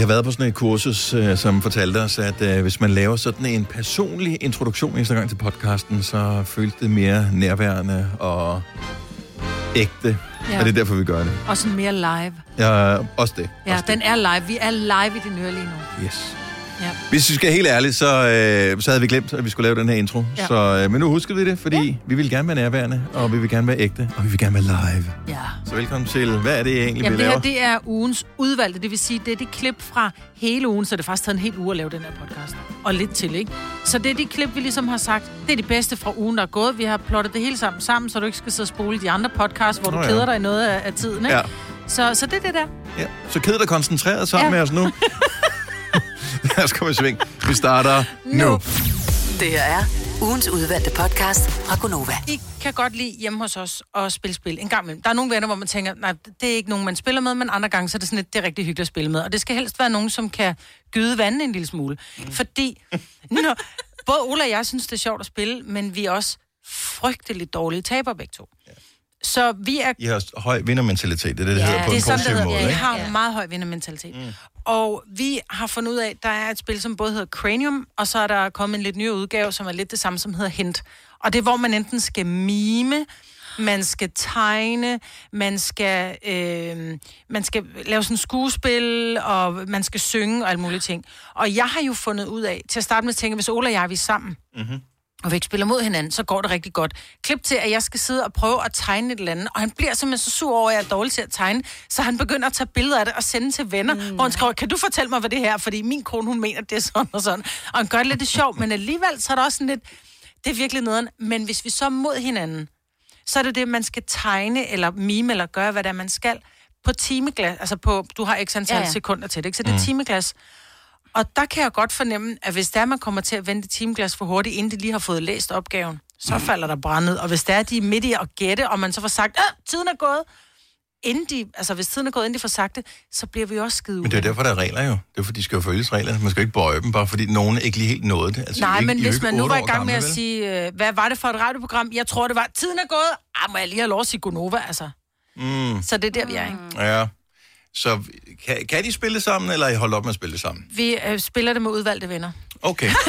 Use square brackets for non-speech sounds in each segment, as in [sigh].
har været på sådan et kursus, øh, som fortalte os, at øh, hvis man laver sådan en personlig introduktion næste gang til podcasten, så føles det mere nærværende og ægte. Ja. Og det er derfor, vi gør det. Og sådan mere live. Ja, også det. Ja, også den er live. Vi er live i din øre lige nu. det. Yes. Ja. Hvis vi skal helt ærligt, så, øh, så havde vi glemt, at vi skulle lave den her intro. Ja. Så, øh, men nu husker vi det, fordi ja. vi vil gerne være nærværende, og vi vil gerne være ægte, og vi vil gerne være live. ja. Så velkommen til, hvad er det egentlig, Jamen, vi det laver? her, det er ugens udvalgte. Det vil sige, det er de klip fra hele ugen, så det faktisk taget en hel uge at lave den her podcast. Og lidt til, ikke? Så det er de klip, vi ligesom har sagt, det er de bedste fra ugen, der er gået. Vi har plottet det hele sammen sammen, så du ikke skal sidde og spole de andre podcasts, hvor du ja. keder dig i noget af, af tiden, ikke? Ja. Så, så det er det der. Ja. Så ked dig koncentreret sammen. Ja. med os nu. [laughs] [laughs] Lad os komme i sving. Vi starter nu. nu. Det her er ugens udvalgte podcast fra Gonova. I kan godt lide hjemme hos os at spille spil en gang imellem. Der er nogle venner, hvor man tænker, nej, det er ikke nogen, man spiller med, men andre gange så er det sådan lidt, det er rigtig hyggeligt at spille med. Og det skal helst være nogen, som kan gyde vandet en lille smule. Mm. Fordi [laughs] når, både Ola og jeg synes, det er sjovt at spille, men vi er også frygteligt dårlige taber begge to. Så vi er I har høj vindermentalitet, det er det, det hedder på det er en sådan, det positiv hedder. måde. Ja, jeg ikke? har en meget høj vindermentalitet. Mm. Og vi har fundet ud af, at der er et spil, som både hedder Cranium, og så er der kommet en lidt ny udgave, som er lidt det samme, som hedder Hint. Og det er, hvor man enten skal mime, man skal tegne, man skal, øh, man skal lave sådan skuespil, og man skal synge og alle mulige ting. Og jeg har jo fundet ud af, til at starte med at tænke, hvis Ola og jeg vi er sammen, Mhm. Og vi ikke spiller mod hinanden, så går det rigtig godt. Klip til, at jeg skal sidde og prøve at tegne et eller andet, og han bliver simpelthen så sur over, at jeg er dårlig til at tegne, så han begynder at tage billeder af det og sende til venner, mm. hvor han skriver, kan du fortælle mig, hvad det her er? Fordi min kone, hun mener, det er sådan og sådan. Og han gør det lidt sjovt, men alligevel, så er der også sådan lidt, det er virkelig nederen. Men hvis vi så er mod hinanden, så er det det, man skal tegne, eller mime, eller gøre, hvad det er, man skal, på timeglas. Altså på, du har x antal ja, Ja, ja. ja. sekunder til det, ikke? Så det er timeglas. Og der kan jeg godt fornemme, at hvis der man kommer til at vente timeglas for hurtigt, inden de lige har fået læst opgaven, så falder der brændet. Og hvis der er de er midt i at gætte, og man så får sagt, at tiden er gået, inden de, altså hvis tiden er gået, inden de får sagt det, så bliver vi også skide Men det er derfor, der er regler jo. Det er fordi, de skal jo følges reglerne. Man skal ikke bøje dem, bare fordi nogen ikke lige helt nåede det. Altså, Nej, ikke, men I hvis man nu var i gang med at vel? sige, øh, hvad var det for et radioprogram? Jeg tror, det var, tiden er gået. Ah, må jeg lige have lov at sige Gonova, altså. Mm, Så det er der, vi er, ikke? ja. Så kan, kan de spille sammen, eller I holdt op med at spille sammen? Vi øh, spiller det med udvalgte venner. Okay. [laughs]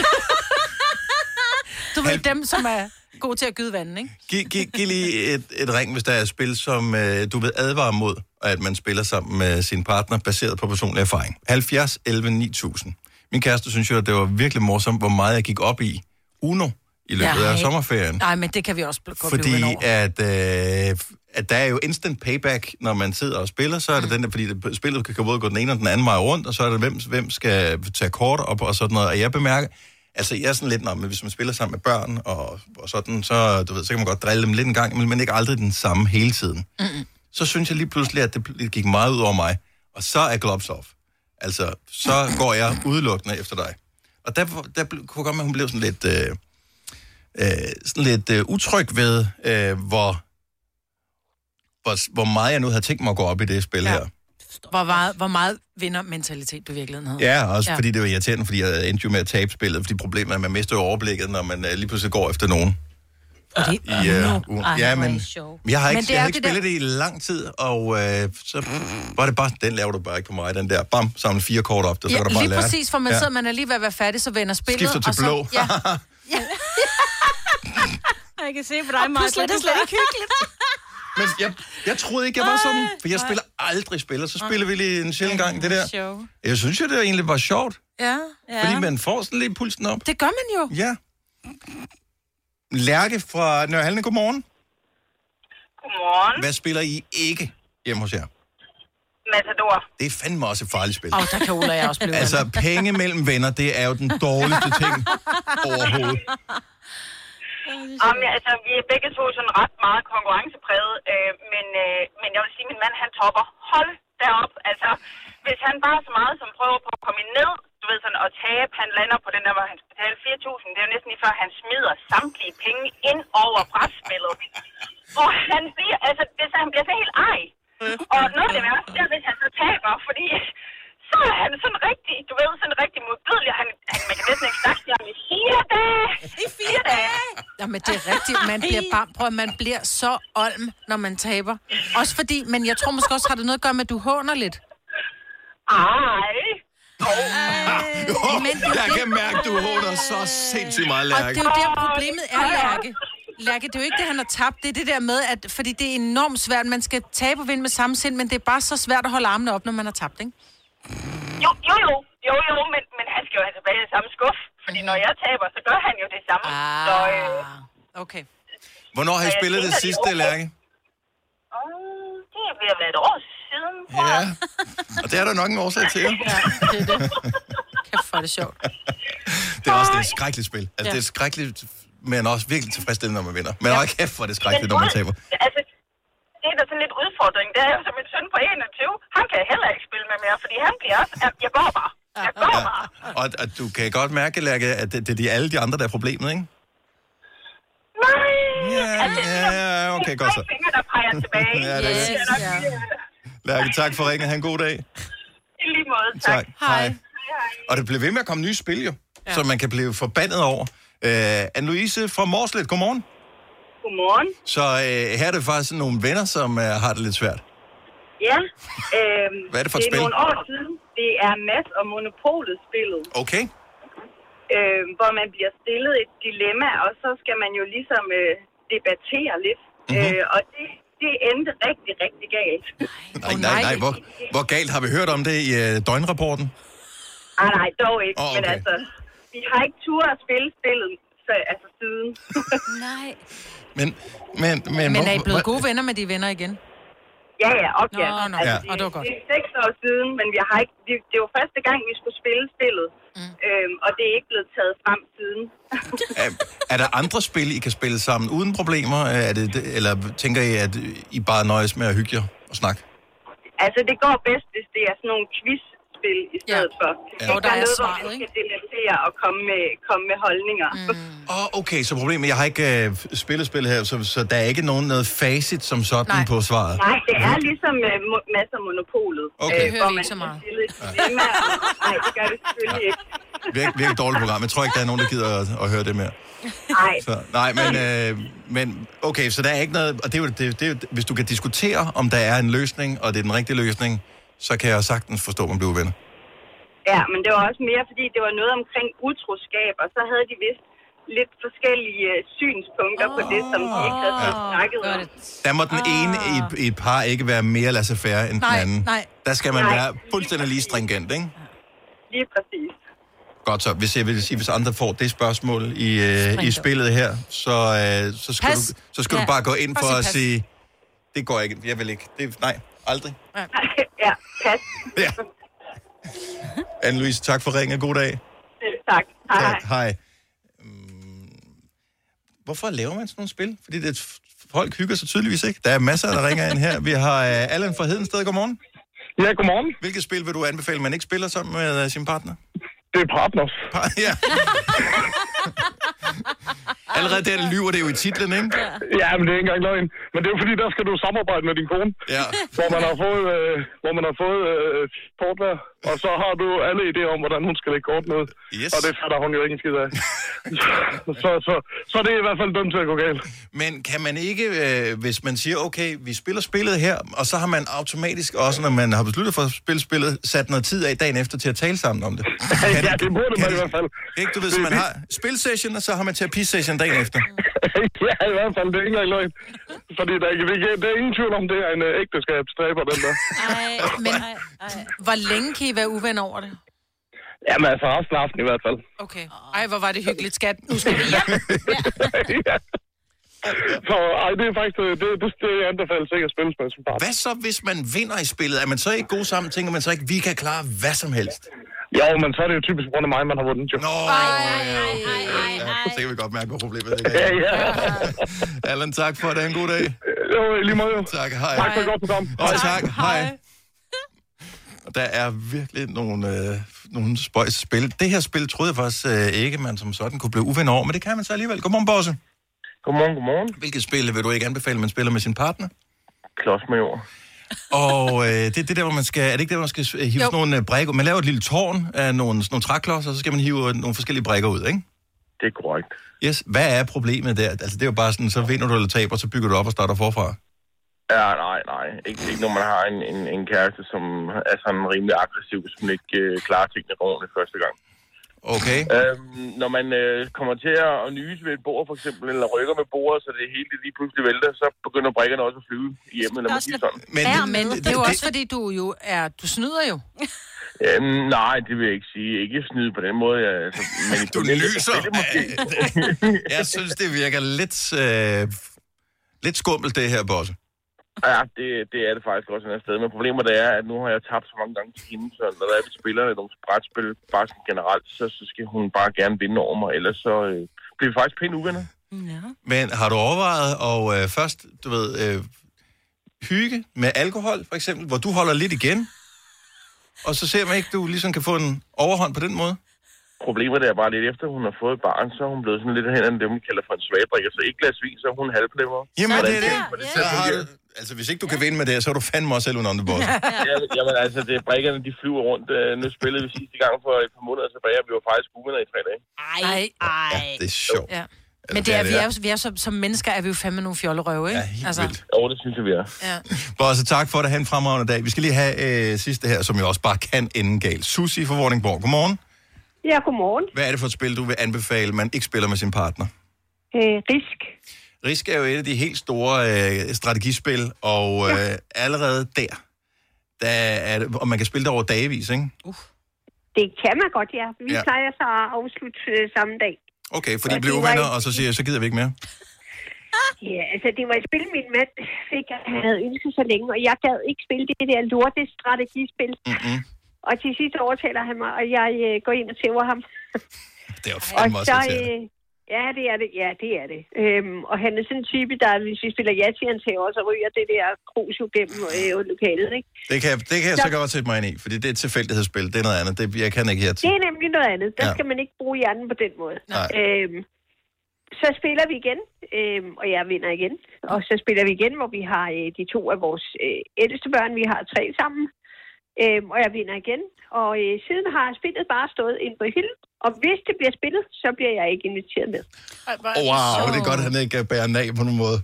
Du ved, Halv- dem, som er gode til at gyde vandet, ikke? Giv, giv, giv lige et, et ring, hvis der er et spil, som øh, du vil advare mod, at man spiller sammen med sin partner, baseret på personlig erfaring. 70 11 9000. Min kæreste synes jo, at det var virkelig morsomt, hvor meget jeg gik op i Uno i løbet af sommerferien. Nej, men det kan vi også godt Fordi at, øh, at der er jo instant payback, når man sidder og spiller, så er det Mm. den der, fordi det, spillet kan både gå den ene og den anden vej rundt, og så er det, hvem, hvem skal tage kort op og sådan noget. Og jeg bemærker, altså jeg er sådan lidt, nå, men hvis man spiller sammen med børn og, og sådan, så, du ved, så kan man godt drille dem lidt en gang, men ikke aldrig den samme hele tiden. Mm-mm. Så synes jeg lige pludselig, at det, det gik meget ud over mig, og så er gloves off. Altså, så går jeg udelukkende efter dig. Og der, der kunne godt med, at hun blev sådan lidt... Øh, øh, sådan lidt øh, utryg ved, øh, hvor, hvor, hvor meget jeg nu havde tænkt mig at gå op i det spil ja. Her. Hvor meget, hvor meget vinder mentalitet du i virkeligheden havde. Ja, også ja. Fordi det var irriterende, fordi jeg endte jo med at tabe spillet, fordi problemet er, at man mister jo overblikket, når man øh, lige pludselig går efter nogen. Fordi, I, øh, ugen. Ej, ja, men, men jeg har Men ikke, det jeg har ikke det spillet det i lang tid, og øh, så var det bare, den laver du bare ikke på mig, den der, bam, samle fire kort op, der, så ja, kan du bare lige lære. præcis, for man Ja. sidder, man er lige ved at være færdig, så vender spillet. Skifter til og så, blå. Ja, [laughs] Jeg kan se på dig, Maja. pludselig er det slet ikke hyggeligt. [laughs] Men jeg, jeg troede ikke, jeg var sådan, for jeg spiller aldrig spil, og så spiller vi lige en sjældent gang det der. Jeg synes jo, det egentlig var sjovt, Ja, Ja. fordi man får sådan lidt pulsen op. det gør man jo. Ja. Lærke fra Nørhalne, godmorgen. Godmorgen. Hvad spiller I ikke hjemme hos jer? Matador. Det er fandme også et farligt spil. Og der kan Ola og jeg også blive Altså, penge mellem venner, det er jo den dårligste ting [laughs] overhovedet. Jamen, altså, vi er begge to sådan ret meget konkurrencepræget, øh, men, øh, men jeg vil sige, at min mand, han topper. Hold derop. Altså, hvis han bare så meget som prøver på at komme ned, du ved sådan, og tabe, han lander på den der, hvor han skal betale 4.000, det er jo næsten lige før, han smider samtlige penge ind over brætspillet. [laughs] Og han bliver, altså, det, så han bliver så helt ej. Og noget af det værste, det er, hvis han så taber, fordi så er han sådan rigtig, du ved, sådan rigtig modbydelig. Han, han, man kan næsten ikke snakke til ham i fire dage. I fire dage. Jamen, det er rigtigt. Man bliver at man bliver så olm, når man taber. Også fordi, men jeg tror måske også, har det noget at gøre med, at du håner lidt. Ej. Men det jeg det- kan mærke, du håner så sindssygt meget, Og Lærke. det er jo der, problemet er, Lærke. Lærke, det er jo ikke det, han har tabt. Det er det der med, at... Fordi det er enormt svært. Man skal tabe og vinde med samme sind, men det er bare så svært at holde armene op, når man har tabt, ikke? Jo, jo, jo, jo, jo men, men han skal jo have tilbage i samme skuff. Fordi når jeg taber, så gør han jo det samme. Så, øh, Ah, okay. Hvornår har I spillet det sidste, okay. Lærke? åh, det er ved at være et år siden, tror Ja, jeg. og det er der nok en årsag til. jo. [laughs] Ja, det er det. Kæft, er det sjovt. Det er også det er et skrækkeligt spil. Altså, Ja. det er skrækkeligt, men også virkelig tilfredsstillende, når man vinder. Men hold kæft, hvor er det skrækkeligt, når man taber. Altså, det er da sådan lidt udfordring. Det er jo som min søn på 21. Han kan heller ikke spille med mere, fordi han bliver også... at Jeg går bare. Jeg går Ja. bare. Og, og du kan godt mærke, Lærke, at det, det er de, alle de andre, der er problemet, ikke? Nej! Ja, ja, okay, godt så. Det er fingre, der peger tilbage. Ja, det er Yes, er ja. Lærke, tak for ringen. Ha' en god dag. I lige måde, tak. Tak. Hej. Og det bliver ved med at komme nye spil, jo, ja. som man kan blive forbandet over. Uh, Anne-Louise fra Morslet, godmorgen. Godmorgen. Så uh, her er det faktisk nogle venner, som uh, har det lidt svært. Ja, øhm, Hvad er det for et det er spil? nogle år siden. Det er Mads og Monopolet spillet, Okay. Øh, hvor man bliver stillet et dilemma, og så skal man jo ligesom øh, debattere lidt. Mhm. Mm-hmm. Øh, og det, det endte rigtig, rigtig galt. Nej, nej, nej. nej. Hvor, hvor galt har vi hørt om det i uh, døgnrapporten? Ah, nej, dog ikke. Oh, okay. Men altså, vi har ikke tur at spille spillet så, altså siden. [laughs] Nej. Men, men, men, Men er I blevet gode venner med de venner igen? Ja, ja, og ja. Nå, nå. Ja. det, Og det var godt. det er seks år siden, men vi har ikke, det, det var første gang, vi skulle spille spillet. Mm. Øhm, og det er ikke blevet taget frem siden. [laughs] Er, er der andre spil, I kan spille sammen uden problemer? Er det, eller tænker I, at I bare nøjes med at hygge jer og snakke? Altså, det går bedst, hvis det er sådan nogle quizspil i stedet Ja. for. Ja. Hvor der er noget, svaret, hvor man skal debattere og komme med, komme med holdninger. Mm. Åh, oh, okay, så problemet, jeg har ikke uh, spillet spil her, så, så der er ikke nogen noget facit som sådan Nej. på svaret. Nej, det er ligesom uh, mo- masser af monopolet. Okay. Det hører hvor man ikke så meget. dilemma. Nej, det gør det selvfølgelig ikke. Virkelig, virkelig dårligt program. Jeg tror ikke, der er nogen, der gider at, at høre det mere. Nej, Så, nej, men, øh, men okay, så der er ikke noget... Og det er jo, det, det er hvis du kan diskutere, om der er en løsning, og det er den rigtige løsning, så kan jeg sagtens forstå, at man bliver uvenner. ja, men det var også mere, fordi det var noget omkring utroskab, og så havde de vist lidt forskellige øh, synspunkter oh, på det, som de ikke havde fået snakket om. Der må den ene i, et- i et par ikke være mere laissez-faire end den Nej, anden. nej. Der skal man Nej. være fuldstændig lige stringent, ikke? Lige præcis. Godt så. Hvis jeg vil sige, hvis andre får det spørgsmål i, øh, i spillet her, så, øh, så skal, Pas. du, så skal ja. Du bare gå ind for at sige, det går ikke, jeg vil ikke. Det, nej, aldrig. [laughs] ja, pas. Ja. Anne-Louise, tak for ringen. God dag. Tak. Hej. Tak. Hej. Mm, Hvorfor laver man sådan nogle spil? Fordi det, folk hygger sig tydeligvis ikke. Der er masser, der ringer ind her. Vi har uh, Allan fra Hedensted. Godmorgen. Ja, godmorgen. Hvilket spil vil du anbefale, man ikke spiller sammen med uh, sin partner? Det er Partners. Pa- [laughs] ja. [laughs] Allerede der lyver det jo i titlen, ikke? Ja, men det er ikke engang løgn. Men det er jo fordi, der skal du samarbejde med din kone, Ja. hvor man har fået, øh, hvor man har fået øh. Og så har du alle idéer om, hvordan hun skal lægge kort ned. Yes. Og det fatter hun jo ikke en skid af. [laughs] så, så, så det er i hvert fald dømt til at gå galt. Men kan man ikke, øh, hvis man siger, okay, vi spiller spillet her, og så har man automatisk også, når man har besluttet for at spille spillet, sat noget tid af dagen efter til at tale sammen om det? [laughs] Kan ja, det burde kan man i hvert fald. Ikke, du ved, så man har spilsession, og så har man terapisession dagen efter. [laughs] ja, i hvert fald. Det er ikke engang løgn. Fordi der, er ikke- det, er- det ingen tvivl om, det er en øh, ægteskabsdræber, den der. Ej, men hvor længe kan I være uvenner over det? Jamen altså, resten af aftenen i hvert fald. Okay. Ej, hvor var det hyggeligt, skat. Nu skal vi hjem. [laughs] ja. Så ej, det er faktisk, det, det, det anbefales ikke at spille med som. Hvad så, hvis man vinder i spillet? Er man så ikke god sammen? Tænker man så ikke, vi kan klare hvad som helst? Jo, men så er det jo typisk grund af mig, man har vundet jo. Nå, ja, okay. Ja, så kan vi godt mærke, hvor problemet ligger. Ja, ja. Allan, tak for det. En god dag. Jo, lige måde. Tak, hej. Tak for et godt program. Og tak, hej. Og der er virkelig nogle, øh, nogle spøjs spil. Det her spil troede jeg faktisk øh, ikke, man som sådan kunne blive uvenner over, men det kan man så alligevel. Godmorgen, Bosse. Godmorgen, godmorgen. Hvilket spil vil du ikke anbefale, man spiller med sin partner? Klodsmajor. Og øh, det er det der, hvor man skal... Er det ikke der, hvor man skal hive Jo. sådan nogle øh, brækker? Man laver et lille tårn af nogle, nogle træklodser, og så skal man hive øh, nogle forskellige brækker ud, ikke? Det er korrekt. Yes. Hvad er problemet der? Altså, det er jo bare sådan, så vinder du eller taber, så bygger du op og starter forfra. Ja, nej, nej. Ikke, ikke når man har en, en, en kæreste, som er sådan rimelig aggressiv, hvis man ikke øh, klarer tingene ordentligt første gang. Okay. Øhm, når man øh, kommer til at nyse ved et bord, for eksempel, eller rykker med bordet, så det hele lige pludselig vælter, så begynder brækkerne også at flyve i hjemmet, lad mig sige sådan. Men, Ja, men det er jo også fordi, du jo er... Du snyder jo. [laughs] Øhm, nej, det vil jeg ikke sige. Ikke snyde på den måde. Jeg, altså, [laughs] men Du nyser. [laughs] Jeg synes, det virker lidt, øh, lidt skummelt, det her, Bosse. Ja, det, det er det faktisk også et sted. Men problemet det er, at nu har jeg tabt så mange gange til hende, så når der er vi spiller nogle brætspil, bare sådan generelt, så, så skal hun bare gerne vinde over mig, ellers så øh, bliver vi faktisk pænt uvenner. Men har du overvejet at øh, først, du ved, øh, hygge med alkohol, for eksempel, hvor du holder lidt igen, og så ser man ikke, du ligesom kan få en overhånd på den måde? Problemet er bare lidt efter, hun har fået et barn, så er hun blevet sådan lidt hen af det, man kalder for en svagdrikker. Så ikke glas vin, så er hun halvplemmer. Jamen, Hvordan det er det. får til Så har altså, hvis ikke du kan vinde med det, så er du fandme også selv under det, Bosse. Ja, jamen altså, det er brækkerne, de flyver rundt. Øh, Nu spillede vi sidste gang for et par måneder tilbage, og vi var faktisk uvenner i tre dage. Ej, Nej. ej. Det er sjovt. Ja. Men det er, vi er, jo, vi er som, som mennesker er vi jo fandme nogle fjollerøve, ikke? Ja, helt vildt. Jo, det synes jeg, vi er. Ja. Bosse, tak for det. Ha' en fremragende dag. Vi skal lige have øh, sidste her, som jo også bare kan ende galt. Susi fra Vordingborg. Godmorgen. Ja, godmorgen. Hvad er det for et spil, du vil anbefale, man ikke spiller med sin partner? Øh, risk. Risk er jo et af de helt store øh, strategispil, og øh, allerede der, der er det, og man kan spille det over dagevis, ikke? Det kan man godt, ja. Vi Ja. ja. plejer så at afslutte øh, samme dag. Okay, fordi Og blev det var uvenner, og så siger jeg, så gider vi ikke mere. Ja, altså det var et spil, min mand fik, at han havde ønsket så længe, og jeg gad ikke spille det der lorte strategispil. Mm-hmm. Og til sidst overtaler han mig, og jeg øh, går ind og tæver ham. Det er jo Og fandme også så, irriterende. øh, ja, det er det. Ja, det er det. Øhm, og han er sådan en type, der, hvis vi spiller ja til, han tæver, så ryger det der krus jo gennem øh, lokalet, ikke? Det kan, det kan jeg så Så- godt sætte mig ind i, fordi det er et tilfældighedsspil. Det er noget andet. Det, jeg kan ikke her til. Det er nemlig noget andet. Der Ja. skal man ikke bruge hjernen på den måde. Nej. Øhm, så spiller vi igen, øhm, og jeg vinder igen. Og så spiller vi igen, hvor vi har øh, de to af vores øh, ældste børn. Vi har tre sammen. Øhm, og jeg vinder igen. Og øh, siden har spillet bare stået ind på hylden. Og hvis det bliver spillet, så bliver jeg ikke inviteret med. Wow, det er godt, at han ikke bærer nag på nogen måde.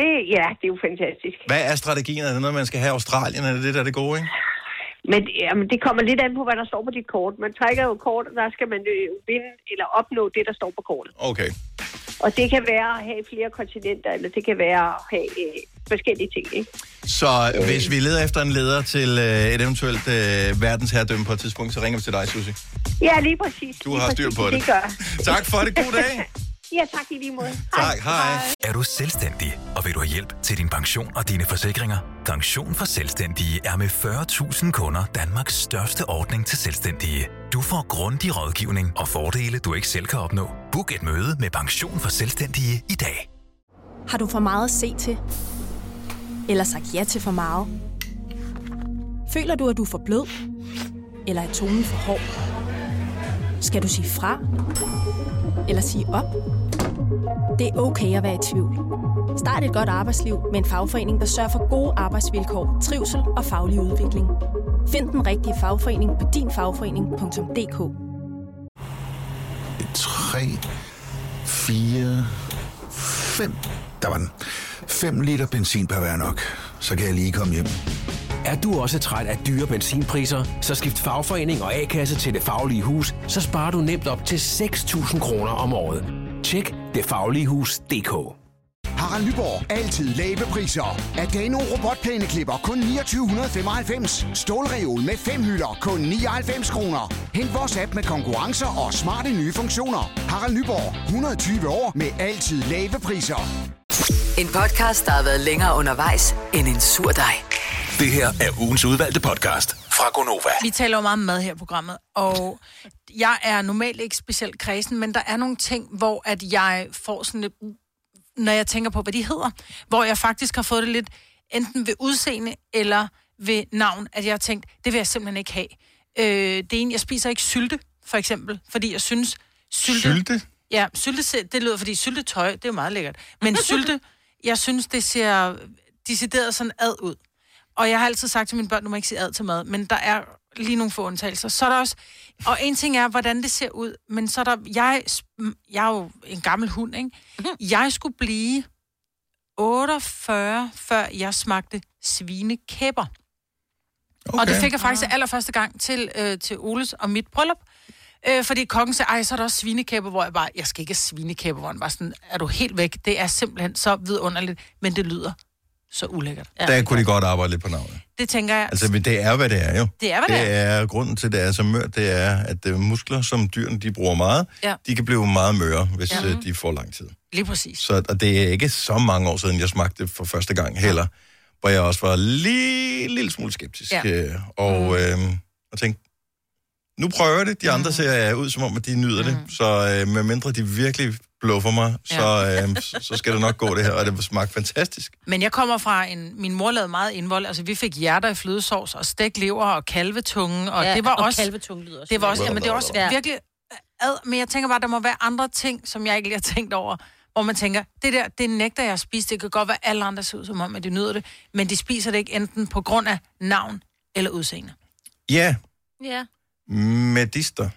Det, ja, det er jo fantastisk. Hvad er strategien? Er det noget, man skal have i Australien? Er det det, der er det gode, ikke? Men jamen, det kommer lidt an på, hvad der står på dit kort. Man trækker jo kort, og der skal man øh, vinde eller opnå det, der står på kortet. Okay. Og det kan være at have flere kontinenter, eller det kan være at have øh, forskellige ting, ikke? Så hvis vi leder efter en leder til øh, et eventuelt øh, verdensherredømme på et tidspunkt, så ringer vi til dig, Susie. Ja, lige præcis. Du har styr på det. Det gør. Tak for det. God dag. [laughs] Ja, tak i lige måde. Tak, hej. Er du selvstændig, og vil du have hjælp til din pension og dine forsikringer? Pension for Selvstændige er med 40.000 kunder Danmarks største ordning til selvstændige. Du får grundig rådgivning og fordele, du ikke selv kan opnå. Book et møde med Pension for Selvstændige i dag. Har du for meget at se til? Eller sagt ja til for meget? Føler du, at du er for blød? Eller er tonen for hård? Skal du sige fra? Eller sige op? Det er okay at være i tvivl. Start et godt arbejdsliv med en fagforening, der sørger for gode arbejdsvilkår, trivsel og faglig udvikling. Find den rigtige fagforening på dinfagforening.dk 3, 4, 5. Der var den. 5 liter benzin per hver nok. Så kan jeg lige komme hjem. Er du også træt af dyre benzinpriser, så skift fagforening og A-kasse til Det Faglige Hus, så sparer du nemt op til 6.000 kroner om året. Tjek detfagligehus.dk Harald Nyborg. Altid lave priser. Adano robotplæneklipper kun 2995. Stålreol med fem hylder kun 99 kroner. Hent vores app med konkurrencer og smarte nye funktioner. Harald Nyborg. 120 år med altid lave priser. En podcast, der har været længere undervejs end en sur dej. Det her er ugens udvalgte podcast fra Gonova. Vi taler jo meget om mad her i programmet, og jeg er normalt ikke specielt kredsen, men der er nogle ting, hvor at jeg får sådan lidt, når jeg tænker på, hvad de hedder, hvor jeg faktisk har fået det lidt enten ved udseende eller ved navn, at jeg har tænkt, det vil jeg simpelthen ikke have. Øh, det er en, jeg spiser ikke sylte, for eksempel, fordi jeg synes, sylte... Sylte? Ja, sylte, det lyder, fordi syltetøj, det er jo meget lækkert. Men sylte, [laughs] jeg synes, det ser decideret sådan ad ud. Og jeg har altid sagt til mine børn, du må ikke sige ad til mad, men der er lige nogle få undtagelser. Så er der også, og en ting er, hvordan det ser ud, men så er der, jeg, jeg er jo en gammel hund, ikke? Jeg skulle blive 48, før jeg smagte svinekæber. Okay. Og det fik jeg faktisk ah. allerførste gang til, øh, til Oles og mit bryllup. Øh, fordi kongen sagde, ej, så er der også svinekæber, hvor jeg bare, jeg skal ikke have svinekæber, hvor han var sådan, er du helt væk? Det er simpelthen så vidunderligt, men det lyder så ulækkert. Ja. Der kunne de godt arbejde lidt på navnet. Det tænker jeg. Altså, men det er, hvad det er jo. Det er, hvad det det er. Grunden til, at det er så mørt, det er, at øh, muskler, som dyrene de bruger meget, Ja. de kan blive meget møre, hvis Ja. ja. de får lang tid. Lige præcis. Så, og det er ikke så mange år siden, jeg smagte det for første gang heller, hvor jeg også var lige lille smule skeptisk. Ja. Øh, og, øh, og tænkte, nu prøver jeg det. De Mm. andre ser ud som om, at de nyder det. Så øh, medmindre de virkelig bluffer mig, så, øh, så- så skal det nok gå det her. Og det smagte fantastisk. Men jeg kommer fra en... Min mor lavede meget indvold. Altså, vi fik hjerter i flødesovs og stegt lever og kalvetunge. Og Ja, det var og også... kalvetunge lyder også Det var også... Jamen, det er også Ja. virkelig... Ad, men jeg tænker bare, der må være andre ting, som jeg ikke lige har tænkt over. Hvor man tænker, det der, det nægter jeg at spise. Det kan godt være, alle andre ser ud som om, at de nyder det. Men de spiser det ikke enten på grund af navn eller udseende. Ja, Ja. medister.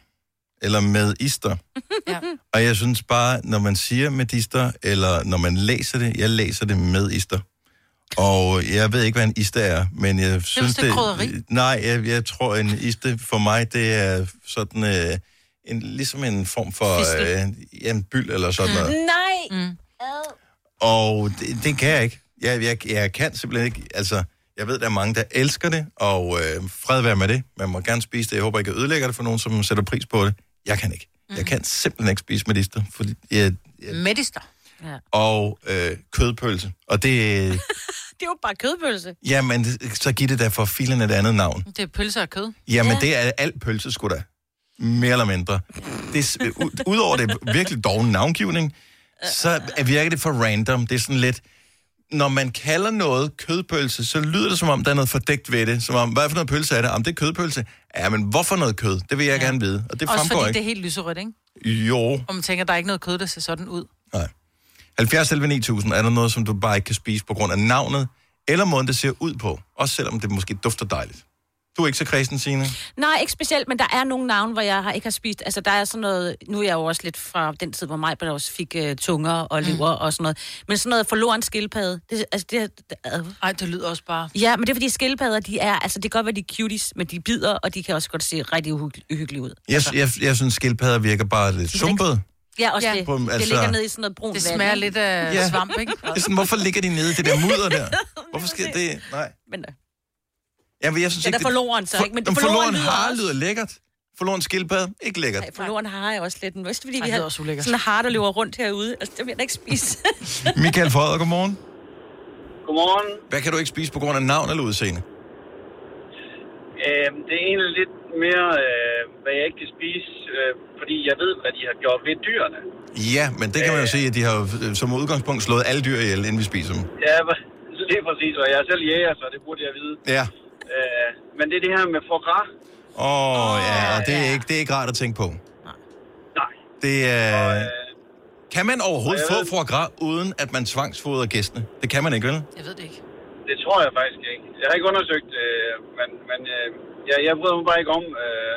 Eller med ister. [laughs] ja. Og jeg synes bare, når man siger medister, eller når man læser det, jeg læser det med ister. Og jeg ved ikke, hvad en iste er, men jeg synes det er krydderi. Nej, jeg, jeg tror, en iste for mig, det er sådan øh, en, ligesom en form for øh, ja, en byld eller sådan noget. Nej! Mm. Og det, det kan jeg ikke. Jeg, jeg, jeg kan simpelthen ikke, altså, jeg ved, der er mange, der elsker det, og øh, fred være med det. Man må gerne spise det. Jeg håber ikke, jeg ødelægger det for nogen, som sætter pris på det. Jeg kan ikke. Jeg kan simpelthen ikke spise medister, fordi jeg, Medister. Ja. og øh, kødpølse. Og det, [laughs] Det er jo bare kødpølse. jamen, så giv det da for filen et andet navn. Det er pølser og kød. Jamen, ja. det er alt pølse, sgu da. Mere eller mindre. Det, er Udover det virkelig doven navngivning, så er- virker det for random. Det er sådan lidt... Når man kalder noget kødpølse, så lyder det som om, der er noget fordækt ved det. Som om, hvad for noget pølse er det? Om det er kødpølse? Ja, men hvorfor noget kød? Det vil jeg ja. gerne vide. Og det Også fremgår fordi ikke. det er helt lyserødt, ikke? Jo. Og man tænker, der er ikke noget kød, der ser sådan ud. 70 11 9000, er der noget, som du bare ikke kan spise på grund af navnet, eller måden, det ser ud på? Også selvom det måske dufter dejligt. Du er ikke så kredsen, Signe? Nej, ikke specielt, men der er nogle navne, hvor jeg har, ikke har spist. Altså, der er sådan noget... Nu er jeg jo også lidt fra den tid, hvor mig der også fik uh, tunger og lever mm. og sådan noget. Men sådan noget forloren skildpadde. Det, altså, det, det, Ej, det lyder også bare... Ja, men det er fordi skildpadder, de er... Altså, det kan godt være, de er cuties, men de bider, og de kan også godt se rigtig uhyg- uhyggelige ud. Jeg, jeg, jeg synes, skildpadder virker bare lidt sumpet. Ja, også Ja. det. På- Det altså- ligger ned i sådan noget brun Det vand, smager ikke? lidt af Ja. svamp, ikke? Det er sådan, hvorfor ligger de nede i det der mudder der? Hvorfor skal [laughs] det... Nej. Men, øh, Ja, men jeg synes Den ikke, er forloren så, ikke? Men Men forloren forloren lyder har også- lyder lækkert. Forloren skildpadde, ikke lækkert. Nej, forloren har jeg også lidt. Men Vidste, fordi Ej, vi det er har også sådan en har, der løber rundt herude. Altså, det vil jeg da ikke spise. [laughs] [laughs] Michael Frøder, godmorgen. Godmorgen. Hvad kan du ikke spise på grund af navn eller udseende? Øh, det er egentlig lidt mere, øh, hvad jeg ikke kan spise, øh, fordi jeg ved, hvad de har gjort ved dyrene. Ja, men det kan man jo se, at de har øh, som udgangspunkt slået alle dyr ihjel, inden vi spiser dem. Ja, [laughs] lige præcis, og jeg er selv jæger, så det burde jeg vide. Ja. Øh, men det er det her med foie gras. Åh, oh, ja, og det er, ikke, det er ikke rart at tænke på. Nej. Det er... Kan man overhovedet Og få ved- foie gras, uden at man tvangsfodrer gæstene? Det kan man ikke, vel? Jeg ved det ikke. Det tror jeg faktisk ikke. Jeg har ikke undersøgt, øh, men, men øh, jeg, jeg bryder mig bare ikke om, øh,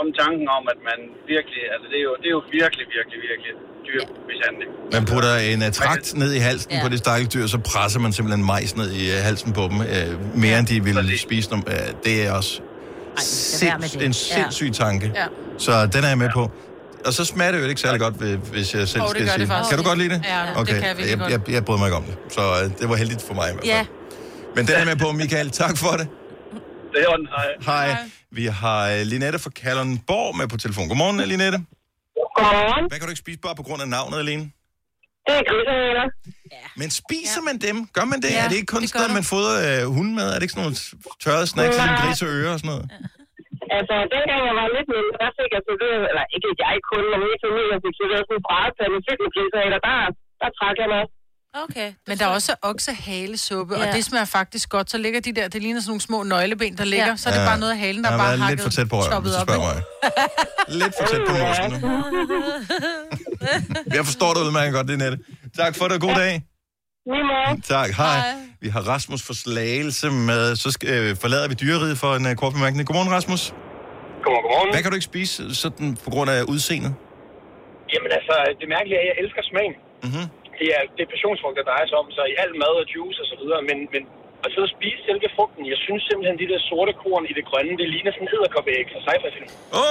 om tanken om, at man virkelig, altså det er jo, det er jo virkelig, virkelig, virkelig dyr mishandling. Man putter en uh, trakt ned i halsen ja. på det stakkels dyr, så presser man simpelthen majs ned i uh, halsen på dem, uh, mere end de ville spise dem. Uh, det er også med sinds, det. en Ja. sindssyg tanke. Ja. Så den er jeg med på. Og så smager det jo ikke særlig godt, hvis- jeg selv det skal det sige. faktisk. Kan du godt lide det? Ja, det okay. kan jeg virkelig jeg, godt. jeg, jeg bryder mig ikke om det. Så uh, det var heldigt for mig i hvert fald. ja. Men den er jeg med på, Michael. Tak for det. Det er hej. Hej. Vi har uh, Linette fra Kalundborg med på telefon. Godmorgen, Linette. Godmorgen. Hvad kan du ikke spise bare på grund af navnet alene? Det er grisehaler. Men spiser man dem? Gør man det? Ja, er det ikke kun det sådan noget, man fodrer øh, hunden med? Er det ikke sådan nogle tørrede snacks, som Nej. grise og sådan noget? [laughs] Altså, dengang jeg var lidt mindre, der fik jeg serveret, eller ikke jeg kun, men min familie fik serveret sådan en brædepande fyldt med grisehaler. Der, der trak jeg mig. Okay. Men der er også oksehalesuppe, ja. og Ja. det smager faktisk godt. Så ligger de der, det ligner sådan nogle små nøgleben, der ligger. Ja. Så er det Ja. bare noget af halen, der er har bare hakket, lidt for tæt på røven, hvis du spørger mig. [laughs] Lidt for tæt på mosen nu. [laughs] Jeg forstår dig udmærket godt, Linette. Tak for det, og god dag. Tak, hej. Vi har Rasmus for Slagelse med. Så skal, øh, forlader vi dyreriet for en uh, kort bemærkning. Godmorgen, Rasmus. Godmorgen, godmorgen. Hvad kan du ikke spise sådan på grund af udseendet? Jamen altså, det mærkelige er, at jeg elsker smagen. Mm-hmm. Det er, det er passionsfrugt, der drejer sig om, så i al mad og juice og så videre, men, men at sidde og spise selve frugten, jeg synes simpelthen, de der sorte korn i det grønne, det ligner sådan en edderkoppeæg fra sci-fi-film.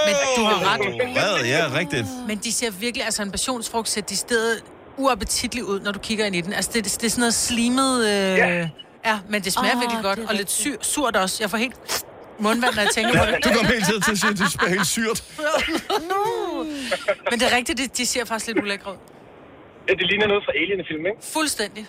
Men du har ret. Hvad? Ja, rigtigt. Men de ser virkelig, altså en passionsfrugt ser de stedet uappetitlig ud, når du kigger ind i den. Altså, det, det er sådan noget slimet... Øh... Ja. ja, men det smager Åh, virkelig godt, det og lidt syr, surt også. Jeg får helt mundvand, når jeg tænker på det. Du kommer hele tiden til at sige, at det smager helt syrt. [laughs] no. Men det er rigtigt, de, de ser faktisk lidt ulækre ud. Ja, det ligner noget fra Alien-film, ikke? Fuldstændig.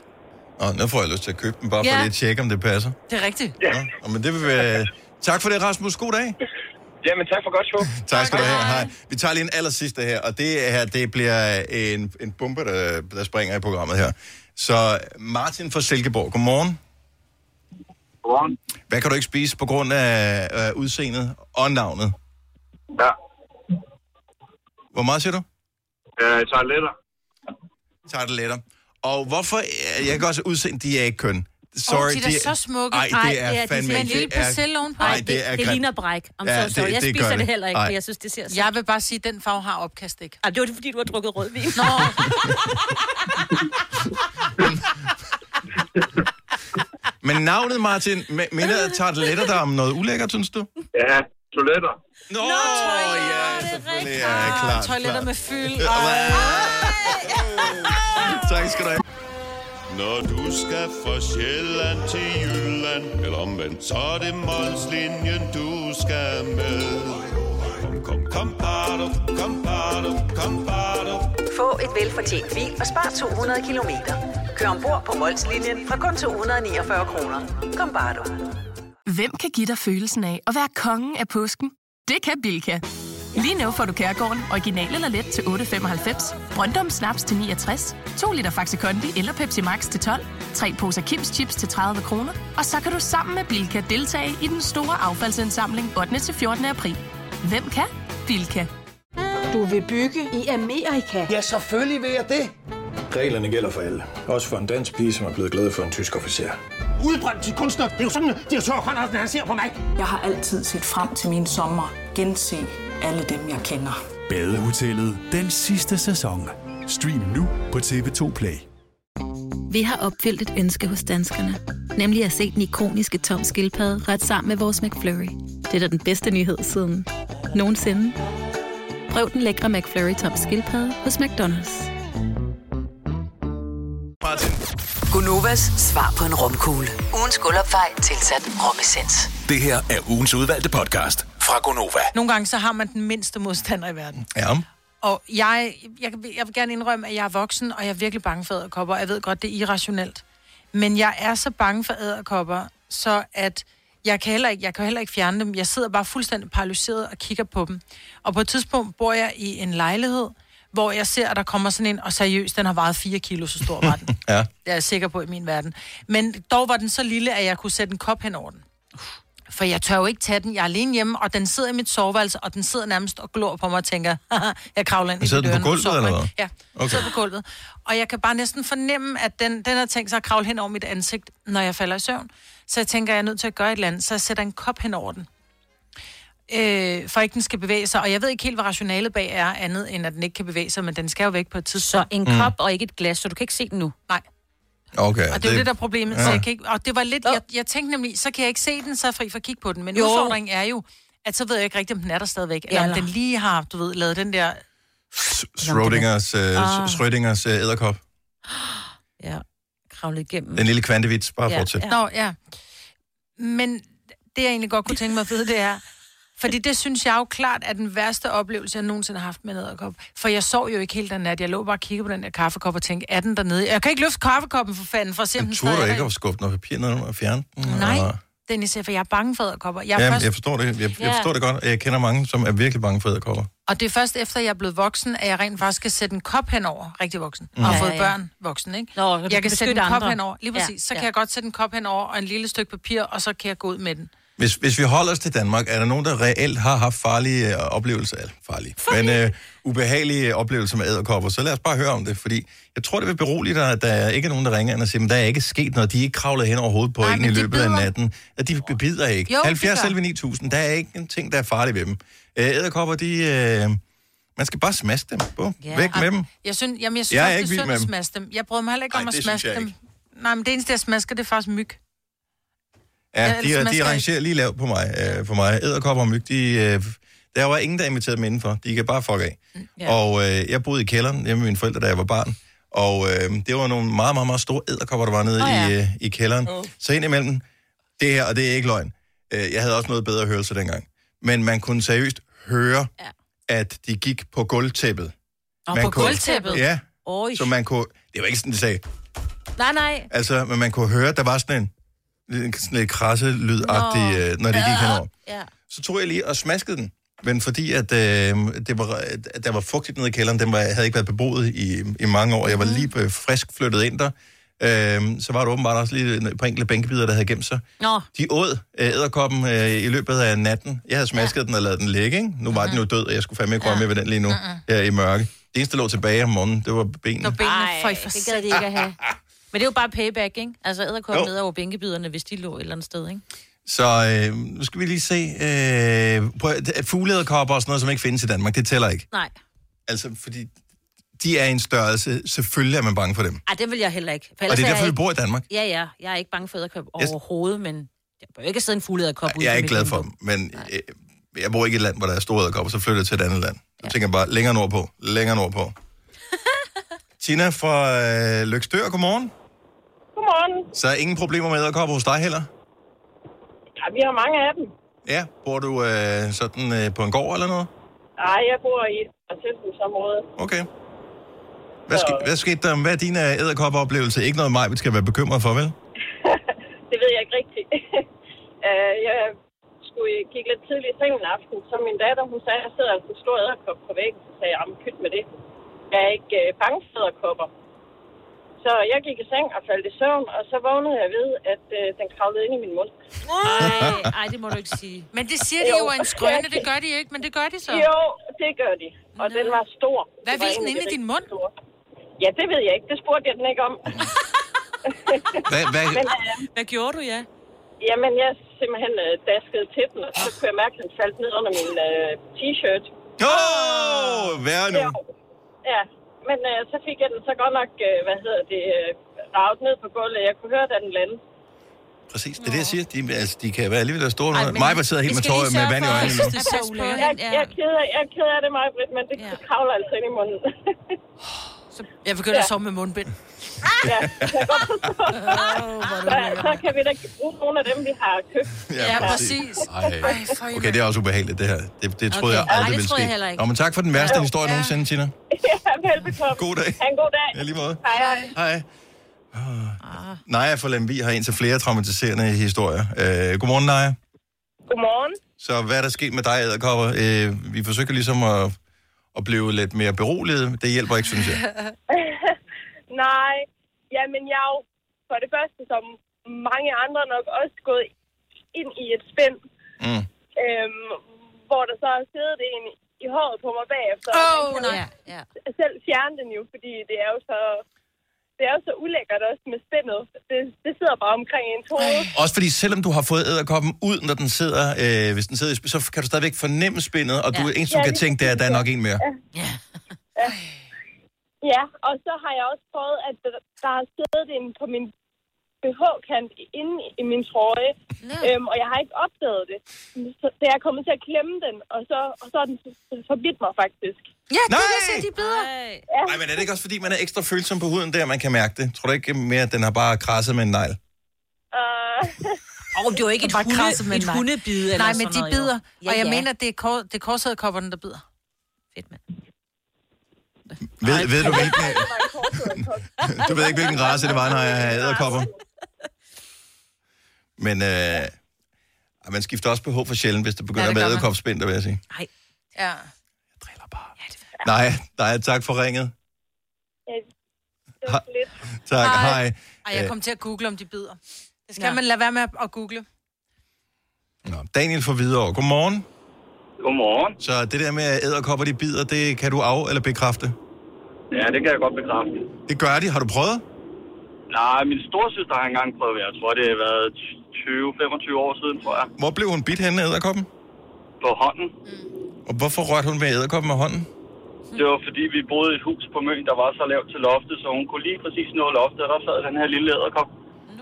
Nå, nu får jeg lyst til at købe den, bare for Ja. lige at tjekke, om det passer. Det er rigtigt. Ja. Nå, men det vil være... Tak for det, Rasmus. God dag. [laughs] Jamen, tak for godt show. [laughs] Tak skal du have. Hej. Vi tager lige en aller sidste her, og det her, det bliver en, en bombe, der, der springer i programmet her. Så Martin fra Silkeborg, godmorgen. Godmorgen. Hvad kan du ikke spise på grund af øh, udseendet og navnet? Ja. Hvor meget siger du? Øh, tarteletter. Tarteletter. Og hvorfor, jeg kan godt se udseendet, de er ikke køn. Sorry, Åh, de er da så smukke. Ej, Ej, det er det er- fandme det er ikke. en lille det er- persille ovenpå. Ej, det, det, er det grimt. ligner bræk. Om Ja, det- så, jeg det spiser det det. heller ikke, Ej. for jeg synes, det ser så... Jeg vil bare sige, at den farve har opkast ikke. Ah, det var det, fordi du har drukket rødvin. Nå. [laughs] Men navnet, Martin, mi- minder tarteletter der om noget ulækkert, synes du? Ja, toiletter. Nå, ja, selvfølgelig. Ja, klart, Toiletter klart. med fyld. [laughs] Tak skal du have. Når du skal fra Sjælland til Jylland Eller omvendt, så er det Molslinjen, du skal med Kom, kom, kom, bado, kom, bado, kom, bado. Få et velfortjent bil og spar 200 kilometer. Kør ombord på Molslinjen fra kun 249 kroner. Kom bare du. Hvem kan give dig følelsen af at være kongen af påsken? Det kan Bilka! Lige nu får du Kærgården original eller let til 8.95, Brøndum Snaps til 69, 2 liter Faxi Kondi eller Pepsi Max til 12, 3 poser Kims Chips til 30 kroner, og så kan du sammen med Bilka deltage i den store affaldsindsamling 8. til 14. april. Hvem kan? Bilka. Du vil bygge i Amerika? Ja, selvfølgelig vil jeg det. Reglerne gælder for alle. Også for en dansk pige, som er blevet glad for en tysk officer. Udbrændt til kunstner. Det er jo sådan, at direktør Conradsen, han ser på mig. Jeg har altid set frem til min sommer. Gense alle dem, jeg kender. Badehotellet den sidste sæson. Stream nu på TV2 Play. Vi har opfyldt et ønske hos danskerne. Nemlig at se den ikoniske tom skildpadde ret sammen med vores McFlurry. Det er da den bedste nyhed siden nogensinde. Prøv den lækre McFlurry tom skildpadde hos McDonald's. Martin. Gunovas svar på en romkugle. Ugens guldopfej tilsat romessens. Det her er ugens udvalgte podcast fra Gonova. Nogle gange så har man den mindste modstander i verden. Ja. Og jeg, jeg, jeg vil gerne indrømme, at jeg er voksen, og jeg er virkelig bange for æderkopper. Jeg ved godt, det er irrationelt. Men jeg er så bange for æderkopper, så at jeg kan, heller ikke, jeg kan heller ikke fjerne dem. Jeg sidder bare fuldstændig paralyseret og kigger på dem. Og på et tidspunkt bor jeg i en lejlighed, hvor jeg ser, at der kommer sådan en, og seriøst, den har vejet 4 kilo, så stor var den. [laughs] Ja. Det er jeg sikker på i min verden. Men dog var den så lille, at jeg kunne sætte en kop hen over den. For jeg tør jo ikke tage den. Jeg er alene hjemme, og den sidder i mit soveværelse, og den sidder nærmest og glor på mig og tænker, "Haha, jeg kravler ind i Sidder den på døren, gulvet, eller jeg." hvad? Ja, Okay. sidder på gulvet. Og jeg kan bare næsten fornemme, at den, den har tænkt sig at kravle hen over mit ansigt, når jeg falder i søvn. Så jeg tænker, at jeg er nødt til at gøre et eller andet, så jeg sætter en kop hen over den. Øh, for ikke den skal bevæge sig. Og jeg ved ikke helt, hvad rationalet bag er, andet end at den ikke kan bevæge sig, men den skal jo væk på et tidspunkt. Så en Mm. kop og ikke et glas, så du kan ikke se den nu? Nej. Okay. Og det er det, der er problemet. Ja. Så Ja. jeg kan ikke, og det var lidt, jeg, jeg tænkte nemlig, så kan jeg ikke se den, så er jeg fri for at kigge på den. Men Jo. udfordringen er jo, at så ved jeg ikke rigtigt, om den er der stadigvæk. Eller Ja, om eller- den lige har, du ved, lavet den der... Schrödingers, Ah. uh, Schrödingers uh, æderkop. Ja, kravle igennem. Den lille kvantevits, bare fortsæt. Nå, ja. Men det, jeg egentlig godt kunne tænke mig at vide, det er... Fordi det synes jeg jo klart er den værste oplevelse, jeg nogensinde har haft med en æderkop. For jeg sov jo ikke helt den nat. Jeg lå bare og kiggede på den der kaffekop og tænkte, er den dernede? Jeg kan ikke løfte kaffekoppen for fanden, for at se, om den du stadig er ikke at skubbe noget papir ned og fjerne den? Nej, Og- Dennis, for jeg er bange for æderkopper. Jeg er Ja, først... jeg forstår det. Jeg, jeg Ja. forstår det godt. Jeg kender mange, som er virkelig bange for æderkopper. Og det er først efter, jeg er blevet voksen, at jeg rent faktisk skal sætte en kop henover. Rigtig voksen. Mm. Og har Ja, fået ja. børn voksen, ikke? Nå, jeg kan kan sætte en kop andre. henover. Lige Ja, præcis. Så ja. kan jeg godt sætte en kop henover og en lille stykke papir, og så kan jeg gå ud med den. Hvis, hvis vi holder os til Danmark, er der nogen, der reelt har haft farlige øh, oplevelser, eller farlige, men øh, ubehagelige oplevelser med æderkopper, så lad os bare høre om det, fordi jeg tror, det vil berolige dig, at der er ikke nogen, der ringer ind og siger, men der er ikke sket noget, de er ikke kravlet hen over hovedet på Nej, en i løbet af bider. natten. At de bider ikke. Jo, de 70 gør. selv 9000, der er ikke en ting, der er farlig ved dem. Øh, Æderkopper, de... Øh, Man skal bare smaske dem. Bum. Ja. Væk med dem. Jeg synes, jamen, jeg synes Jeg er også, ikke det er synd at smaske dem. Jeg bryder mig heller ikke om Ej, at det synes smaske dem. Nej, men det eneste, jeg smasker, det er faktisk myg. Ja, de, de smasker arrangerer lige lavt på mig. Øh, for mig. Æderkopper og myg, de, øh, der var ingen, der inviterede dem indenfor. De kan bare fuck af. Ja. Og øh, jeg boede i kælderen hjemme med mine forældre, da jeg var barn. Og øh, det var nogle meget, meget, meget store æderkopper, der var nede oh, ja. i, øh, i kælderen. Oh. Så indimellem, det her, og det er ikke løgn, øh, jeg havde også noget bedre hørelse dengang. Men man kunne seriøst høre, ja. at de gik på gulvtæppet. Og Man på kunne- gulvtæppet? Ja, Oj. så man kunne... Det var ikke sådan, de sagde. Nej, nej. Altså, men man kunne høre, at der var sådan en sådan lidt krasse lydagtig, Nå. øh, når det gik henover. Ja. Så tog jeg lige og smaskede den. Men fordi at, øh, det var, at der var fugtigt nede i kælderen, den var, havde ikke været beboet i, i mange år, jeg var lige øh, frisk flyttet ind der, øh, så var der åbenbart også lige et par enkelte bænkebider, der havde gemt sig. Nå. De åd øh, æderkoppen øh, i løbet af natten. Jeg havde smasket ja. den og lavet den ligge, ikke? Nu var den jo død, og jeg skulle fandme ikke røre med ved den lige nu, her i mørke. Det eneste, der lå tilbage om morgenen, det var benene. Ej, det gad de ikke at have. Men det er jo bare payback, ikke? Altså, æderkoppen ned over bænkebiderne, hvis de lå et eller andet sted, ikke? Så øh, nu skal vi lige se. Øh, prøv, fugleæderkopper og sådan noget, som ikke findes i Danmark, det tæller ikke. Nej. Altså, fordi de er en størrelse. Selvfølgelig er man bange for dem. Ej, det vil jeg heller ikke. For Og det er derfor, vi bor i Danmark. Ja, ja. Jeg er ikke bange for æderkop Yes. overhovedet, men jeg bør ikke sidde en fugleæderkop ude Jeg er ikke glad for dem, men øh, jeg bor ikke i et land, hvor der er store æderkopper, så flytter jeg til et andet land. Så tænker jeg bare, længere nordpå, længere nordpå. [laughs] Tina fra øh, Lykstør, godmorgen. Godmorgen. Så er ingen problemer med æderkopper hos dig heller? Ja, vi har mange af dem. Ja, bor du øh, sådan øh, på en gård eller noget? Nej, jeg bor i et tilsynsområde. Okay. Hvad, ske, hvad skete der? Hvad er din øh, æderkoppeoplevelse? Ikke noget mig, vi skal være bekymret for, vel? [laughs] Det ved jeg ikke rigtigt. [laughs] Øh, jeg skulle kigge lidt tidligt i seng en aften, så min datter, hun sagde, at der sidder altså en stor æderkop på væggen. Så sagde jeg, jamen pyt med det. Jeg er ikke øh, bange for æderkopper. Så jeg gik i seng og faldt i søvn, og så vågnede jeg ved, at øh, den kravlede ind i min mund. Ej, ej, det må du ikke sige. [laughs] Men det siger de jo er en skrøne, det gør de jo ikke, men det gør de så. Jo, det gør de. Og den var stor. Hvad Det var den inde i din mund? stor. Ja, det ved jeg ikke. Det spurgte jeg den ikke om. [laughs] Hvad, hvad, Men, øh, Hvad gjorde du, ja? Jamen, jeg simpelthen øh, daskede til den, og så kunne jeg mærke, at den faldt ned under min øh, t-shirt. Åh, oh, hvad nu? Ja, ja. Men øh, så fik jeg den så godt nok, øh, hvad hedder det, øh, ravet ned på gulvet. Jeg kunne høre, da den landede. Præcis, det er det, jeg siger. De, altså, de kan være alligevel store. Ej, men Mig var sidder helt med skal tårer med vand i øjnene nu. Jeg, jeg, er ked af, jeg er ked af det, Maja, men det, det kravler altså ind i munden. [laughs] Jeg begynder Ja. at sove med mundbind. [laughs] ja, jeg kan [laughs] så, så vi da bruge nogle af dem, vi har købt. Ja, præcis. Ej. Okay, det er også ubehageligt, det her. Det, det troede Okay. jeg aldrig det ville ske. jeg heller ikke. Nå, men tak for den værste Ja. historie Ja. nogensinde, Tina. [laughs] ja, velbekomme. God dag. Ha' en god dag. Ja, lige måde. Hej, hej. Hej. Naja fra Lemvi har en til flere traumatiserende historier. Øh, godmorgen, Naja. Godmorgen. Så hvad er der sket med dig, æderkopper? Øh, vi forsøger ligesom at, at blive lidt mere beroliget. Det hjælper ikke, synes jeg. [laughs] Nej, jamen jeg er jo for det første, som mange andre nok også gået ind i et spænd, Mm. øhm, hvor der så har siddet en i håret på mig bagefter. Og kan nej. Ja. Selv fjerne den jo, fordi det er jo så... Det er jo så ulækkert også med spændet. Det, det sidder bare omkring en hoved. Også fordi selvom du har fået æderkoppen ud, når den sidder, øh, hvis den sidder så kan du stadigvæk fornemme spændet, og du, Ja. eneste du Ja, kan tænke, det er, at der er nok en mere. Ja. Ja. ja, og så har jeg også prøvet, at der, der har siddet en på min BH-kant inde i min trøje, øhm, og jeg har ikke opdaget det. Så da jeg er kommet til at klemme den, og så, og så er den forbidt mig faktisk. Ja, det er så de bedre. Ja. Nej, men er det ikke også, fordi man er ekstra følsom på huden der, man kan mærke det? Tror du ikke mere, at den har bare krasset med en negl? Uh, [laughs] Åh, det er jo ikke et, Bare hunde, krasse med et nej. hundebid eller Nej, men de noget, jo. bider. Ja, og jeg ja. mener, det er, kor, det er korsæderkopperne, der bider. Fedt, mand. Ved, ved du, [laughs] hvilken, [laughs] du ved ikke, hvilken race det var, når jeg havde æderkopper? Men øh, man skifter også behov for sjældent, hvis det begynder Ja, ja, det at være gør man. æderkopspind, vil jeg sige. Nej. Ja. Nej, nej, tak for ringet. det var lidt. Tak, hej. Ej, jeg Øh, kom til at google, om de bider. Det skal ja. man lade være med at google. Nå, Daniel fra Hvidovre, godmorgen. Godmorgen. Så det der med at æderkopper, de bider, det kan du af- eller bekræfte? Ja, det kan jeg godt bekræfte. Det gør de. Har du prøvet? Nej, min storsøster har engang prøvet det. Jeg tror, det har været 20-25 år siden, tror jeg. Hvor blev hun bidt henne af æderkoppen? På hånden. Og hvorfor rørte hun med æderkoppen med hånden? Det var fordi, vi boede i et hus på Møn, der var så lavt til loftet, så hun kunne lige præcis nå loftet, og der sad den her lille æderkop.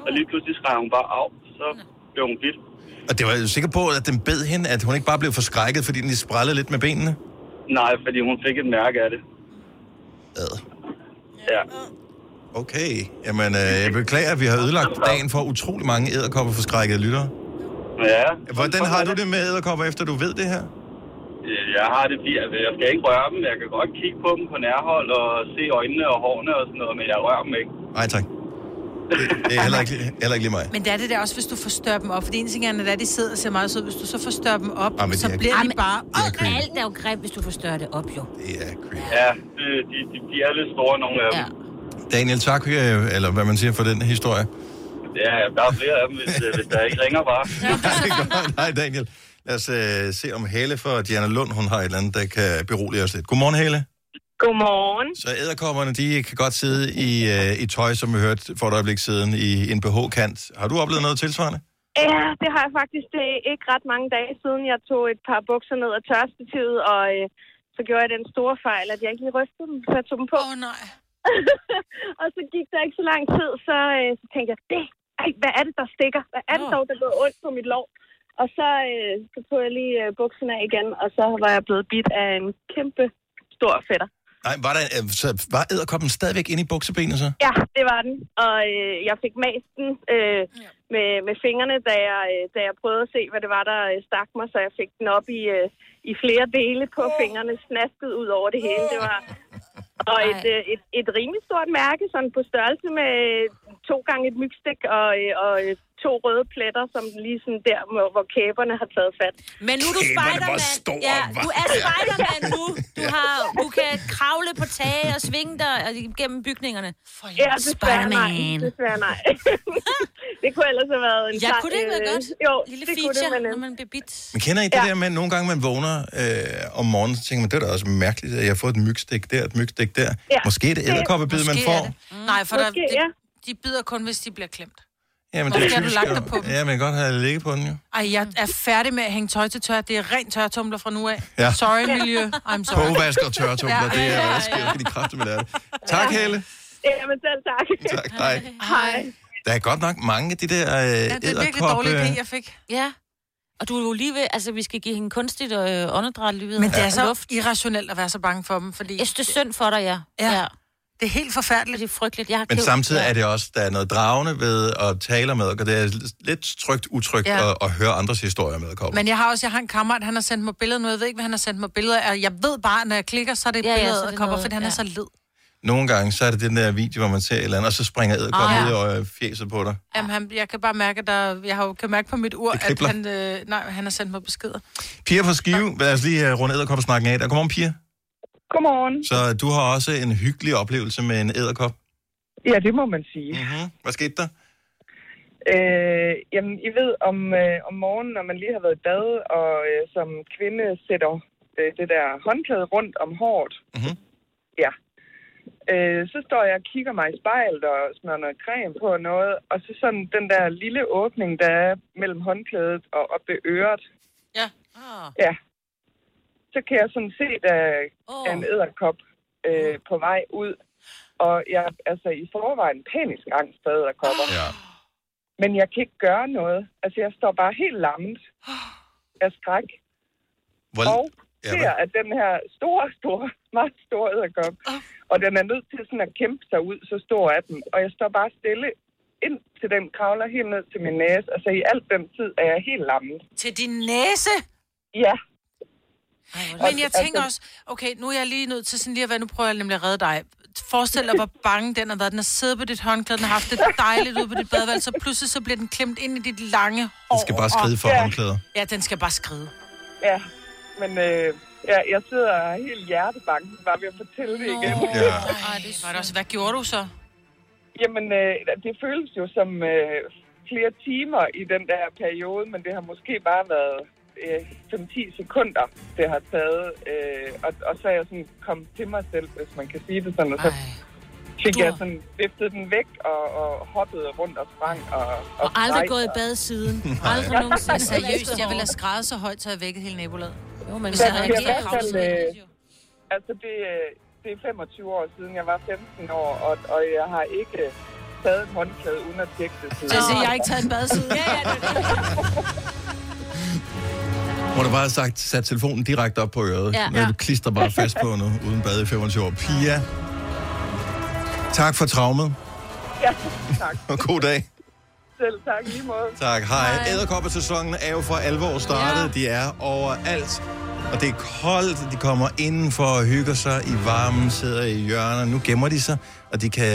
Og lige pludselig skreg hun bare af, så blev hun bidt. Og det var jeg sikker på, at den bed hende, at hun ikke bare blev forskrækket, fordi den lige sprællede lidt med benene. Nej, fordi hun fik et mærke af det. Ad. Ja. Okay. Jamen, øh, jeg beklager, at vi har ødelagt dagen for utrolig mange æderkopper forskrækkede lyttere. Ja. Hvordan har du det med æderkopper, efter du ved det her? Øh, Jeg har det fint. Altså, jeg skal ikke røre dem. Jeg kan godt kigge på dem på nærhold og se øjnene og hårene og sådan noget, men jeg rører dem ikke. Nej, tak. Det, det er heller ikke, heller ikke lige mig. Men det er det der også, hvis du forstørrer dem op. For det ene ting er, at de sidder og ser meget søde. Hvis du så forstørrer dem op, Ah, så er- bliver de bare... Åh, alt er jo grimt, hvis du forstørrer det op, jo. Det er creepy. Ja, de, de, de, de er lidt store, nogle af dem. Daniel, tak, eller hvad man siger for den historie. Ja, der er flere af dem, hvis, øh, hvis der ikke ringer bare. [laughs] Nej, Daniel. Lad os øh, se om Hale for Diana Lund, hun har et eller andet, der kan berolige os lidt. Godmorgen, Hale. Godmorgen. Så æderkopperne, de kan godt sidde i, øh, i tøj, som vi hørte for et øjeblik siden, i en BH-kant. Har du oplevet noget tilsvarende? Ja, det har jeg faktisk. Det er ikke ret mange dage siden, jeg tog et par bukser ned af tørstativet, og øh, så gjorde jeg den store fejl, at jeg ikke lige rystede dem, så jeg tog dem på. Åh, oh, nej. [laughs] og så gik der ikke så lang tid, så, øh, så tænkte jeg, det, ej, hvad er det, der stikker? Hvad er det dog, der går ondt på mit lov? Og så, øh, så tog jeg lige øh, bukserne af igen, og så var jeg blevet bidt af en kæmpe stor fætter. Nej, var, der, øh, så var æderkoppen stadigvæk inde i buksebenet så? Ja, det var den. Og øh, jeg fik mast den øh, med, med fingrene, da jeg, øh, da jeg prøvede at se, hvad det var, der øh, stak mig. Så jeg fik den op i, øh, i flere dele på fingrene, snasket ud over det hele. Det var og et, øh, et, et rimelig stort mærke, sådan på størrelse med to gange et mygstik og, øh, og øh, to røde pletter, som lige sådan der, hvor, kæberne har taget fat. Men nu er du Spiderman. Ja, du er Spiderman nu. Du, har, du kan kravle på tage og svinge dig gennem bygningerne. Ja, desværre nej. Desværre nej. [laughs] det kunne ellers have været en Ja, lang, kunne det ikke være øh, godt? Jo, Lille det kunne feature, det, men, øh, når man bliver bidt. Men kender I det ja. der med, at nogle gange man vågner øh, om morgenen, så tænker man, det er da også mærkeligt, at jeg har fået et mygstik der, et mygstik der. Ja. Måske er det æderkoppebid, man får. er det. Nej, for der, Måske, de, ja. de bider kun, hvis de bliver klemt. Jamen, Måske har du typisk, lagt jo- dig på dem. Ja, men jeg godt have ligget på den jo. Ej, jeg er færdig med at hænge tøj til tør. Det er rent tørretumler fra nu af. Ja. Sorry, miljø. I'm sorry. Påvask og tørretumler, det er, hvad der sker, fordi kraftigt med det. Tak, Helle. Jamen selv tak. Tak, hej. Hej. Der er godt nok mange af de der øh, Ja, det er virkelig edderkop, dårlig øh, idé, jeg fik. Ja. Og du er jo lige ved, altså vi skal give hende kunstigt øh, åndedræt lige ved. Men det er så irrationelt at være så bange for dem, fordi... Jeg synes, det er synd for dig, ja. Ja. Det er helt forfærdeligt. Det er frygteligt. Jeg har Men samtidig er det også, der er noget dragende ved at tale med, og det er lidt trygt, utrygt Ja. at, at høre andres historier med kopper. Men jeg har også, jeg har en kammerat, han har sendt mig billeder nu. Jeg ved ikke, hvad han har sendt mig billeder af. Jeg ved bare, når jeg klikker, så er det et Ja, ja, billede så er af det kopper, noget- fordi han er ja. så led. Nogle gange, så er det den der video, hvor man ser et eller andet, og så springer æderkoppen Ah, ud ja. over fjeset på dig. Jamen, han, jeg kan bare mærke, der, jeg har jo kan mærke på mit ur, at han, øh, nej, han har sendt mig beskeder. Pia fra Skive, lad os lige uh, runde æderkoppesnakken af. Der. Godmorgen, Pia. Godmorgen. Så du har også en hyggelig oplevelse med en æderkop. Ja, det må man sige. Mm-hmm. Hvad skete der? Øh, jamen, I ved, om, øh, om morgenen, når man lige har været i bad, og øh, som kvinde sætter øh, det der håndklæde rundt om håret. Mm-hmm. Ja. Øh, så står jeg og kigger mig i spejlet og smører noget creme på og noget, og så sådan den der lille åbning, der er mellem håndklædet og op ved øret. Ja. Oh. Ja. Så kan jeg sådan se, der er en æderkop øh, på vej ud. Og jeg er altså i forvejen panisk angst for æderkopper. Ja. Men jeg kan ikke gøre noget. Altså, jeg står bare helt lammet af skræk. Hvor... Og Ja, ser, at den her store, store, meget store æderkop, og den er nødt til sådan at kæmpe sig ud, så stor er den. Og jeg står bare stille ind til den kravler helt ned til min næse. Altså, i alt den tid er jeg helt lammet. Til din næse? Ja. Men jeg tænker også, okay, nu er jeg lige nødt til sådan lige at være, nu prøver jeg nemlig at redde dig. Forestil dig, hvor bange den har været. Den har siddet på dit håndklæde, den har haft det dejligt ude på dit badeværelse, så pludselig så bliver den klemt ind i dit lange hår. Den skal bare skride for Ja. håndklæder. Ja, den skal bare skride. Ja, men øh, ja, jeg sidder helt hjertebanken bare ved at fortælle det igen. Ja. Ej, det var det også. Hvad gjorde du så? Jamen, øh, det føles jo som øh, flere timer i den der periode, men det har måske bare været øh, 5-10 sekunder, det har taget. Øh, og, og så er jeg sådan kommet til mig selv, hvis man kan sige det sådan, og så fik Du jeg sådan viftet den væk og, og hoppede rundt og sprang. Og, og, Og aldrig gået i bad siden. Aldrig nogensinde. [laughs] Seriøst, jeg ville have skrevet så højt, så jeg vækkede hele nabolaget. Jo, men Der jeg havde skal i hvert fald, øh, Altså, det, øh, det er 25 år siden, jeg var 15 år, og, og jeg har ikke taget et håndklæde uden at tjekke det. siden. Så jeg siger, jeg har ikke taget en bad siden. ja, ja, Må [laughs] du bare have sagt, sat telefonen direkte op på øret. Ja. Ja. Du klister bare fast på nu, uden bad i 25 år. Pia, tak for traumet, Ja, tak. [laughs] og god dag. Selv tak, lige måde. Tak, hej. Æderkoppesæsonen er jo for alvor startet. Ja. De er overalt. Og det er koldt, de kommer indenfor og hygger sig i varmen, sidder i hjørner. Nu gemmer de sig, og de kan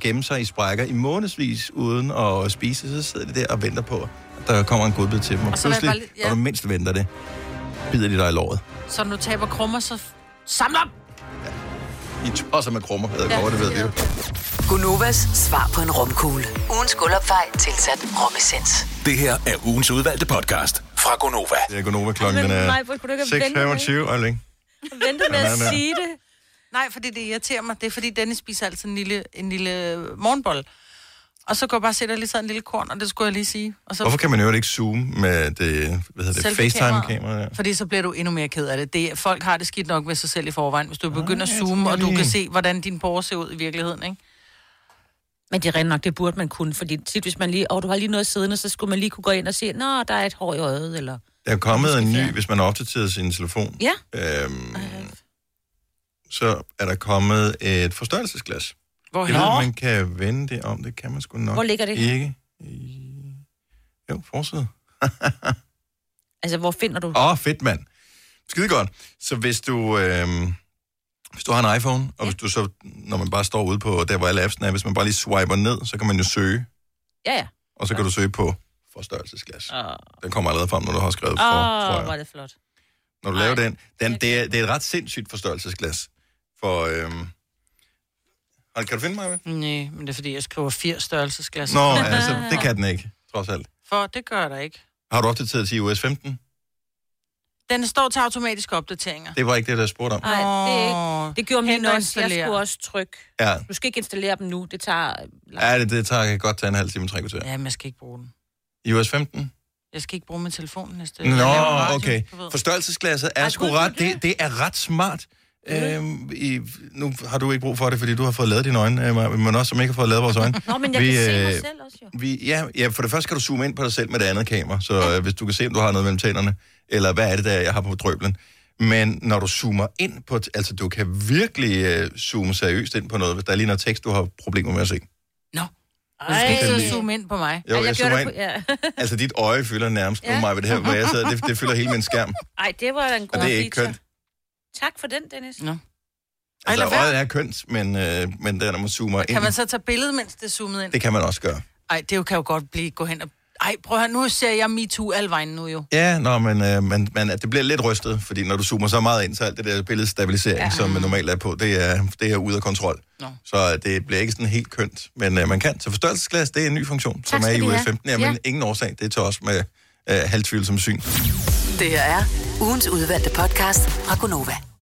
gemme sig i sprækker i månedsvis uden at spise. Så sidder de der og venter på, at der kommer en godbid til dem. Og, Og pludselig, bare ja. når du mindst venter det, bider de dig i låret. Så når du taber krummer, så samle op! I tosser med krummer, æderkopper, det ved vi jo. Gunovas svar på en romkugle. Ugens guldopfej tilsat romessens. Det her er ugens udvalgte podcast fra Gonova. Det er Gonova klokken, den er nej, hvor du ikke med- 6.25, Øjling. Vente med at sige det. Nej, fordi det irriterer mig. Det er fordi, Dennis spiser altid en lille, en lille morgenbold. Og så går jeg bare og sætter lige sådan en lille korn, og det skulle jeg lige sige. Og så Hvorfor kan man jo ikke zoome med det, hvad hedder det. FaceTime-kamera? Ja. Fordi så bliver du endnu mere ked af det. det. Folk har det skidt nok med sig selv i forvejen. Hvis du begynder at zoome, og du kan se, hvordan din borger ser ud i virkeligheden, ikke? Men det er rent nok, det burde man kunne, fordi tit, hvis man lige, åh, du har lige noget siddende, så skulle man lige kunne gå ind og se, nå, der er et hår i øjet, eller... Der er kommet en ny, hvis man har opdateret sin telefon, Ja. øhm, så er der kommet et forstørrelsesglas. Hvorhen? Jeg ved, man kan vende det om, det kan man sgu nok Hvor ligger det? ikke. I... Jo, forside. [laughs] Altså, hvor finder du... Åh, oh, fedt mand. Skide godt. Så hvis du, øhm, hvis du har en iPhone, og hvis du så, når man bare står ude på der, hvor alle appsene er, hvis man bare lige swiper ned, så kan man jo søge, Ja, ja. og så kan du søge på forstørrelsesglas. Åh, Den kommer allerede frem, når du har skrevet for, tror oh, jeg. hvor er det flot. Når du laver den, den det, er, det er et ret sindssygt forstørrelsesglas. For, øhm... Kan du finde mig med? Nej, men det er fordi, jeg skriver 80 størrelsesglas. Nå, altså, [laughs] det kan den ikke, trods alt. For det gør der ikke. Har du opdateret til iOS 15? Den står til automatiske opdateringer. Det var ikke det, der spurgte om. Nej, det, er ikke, det gjorde min også. Jeg skulle også trykke. Ja, Du skal ikke installere dem nu. Det tager... ja det, det tager godt tage en halv time, tre kvarter. Jamen, jeg skal ikke bruge den. iOS 15? Jeg skal ikke bruge min telefon næste. Nå, radio, okay. Forstørrelsesglasset er Ej, sgu ret, det, det er ret smart. Øhm, i, nu har du ikke brug for det, fordi du har fået lavet dine øjne, øh, men også som ikke har fået lavet vores øjne. Nå, men jeg Vi, kan se mig øh, selv også, jo. Vi, ja, ja, for det første kan du zoome ind på dig selv med det andet kamera, så øh, hvis du kan se, om du har noget mellem tænderne, eller hvad er det, der jeg har på drøblen. Men når du zoomer ind på, t- altså du kan virkelig øh, zoome seriøst ind på noget, hvis der er lige noget tekst, du har problemer med at se. Du skal ikke Ej. zoome ind på mig. Jo, jeg, jeg zoomer ind. Ja. Altså dit øje fylder nærmest ja. Ja. på mig ved det her, hvor jeg sidder, det, det fylder hele min skærm. Ej, det var en god Og det er ikke feature. kønt. Tak for den, Dennis. Nå. Altså lad være. øjet er kønt, men, øh, men der, når man zoomer ind, Kan man så tage billedet, mens det er zoomet ind? det kan man også gøre. Ej, det jo- kan jo godt blive gå hen og... Ej, prøv at høre, nu ser jeg MeToo alle vejen nu jo. Ja, nå, men, øh, men, men det bliver lidt rystet, fordi når du zoomer så meget ind, så alt det der billedstabilisering, ja. som man normalt er på, det er, det er ude af kontrol. Nå. Så øh, det bliver ikke sådan helt kønt, men øh, man kan. Så forstørrelsesglas, det er en ny funktion, Tak som er skal i have. 15. Jamen, Ja. ingen årsag, det er til os med øh, halvtvivlsom syn. Det her er ugens udvalgte podcast fra Gonova.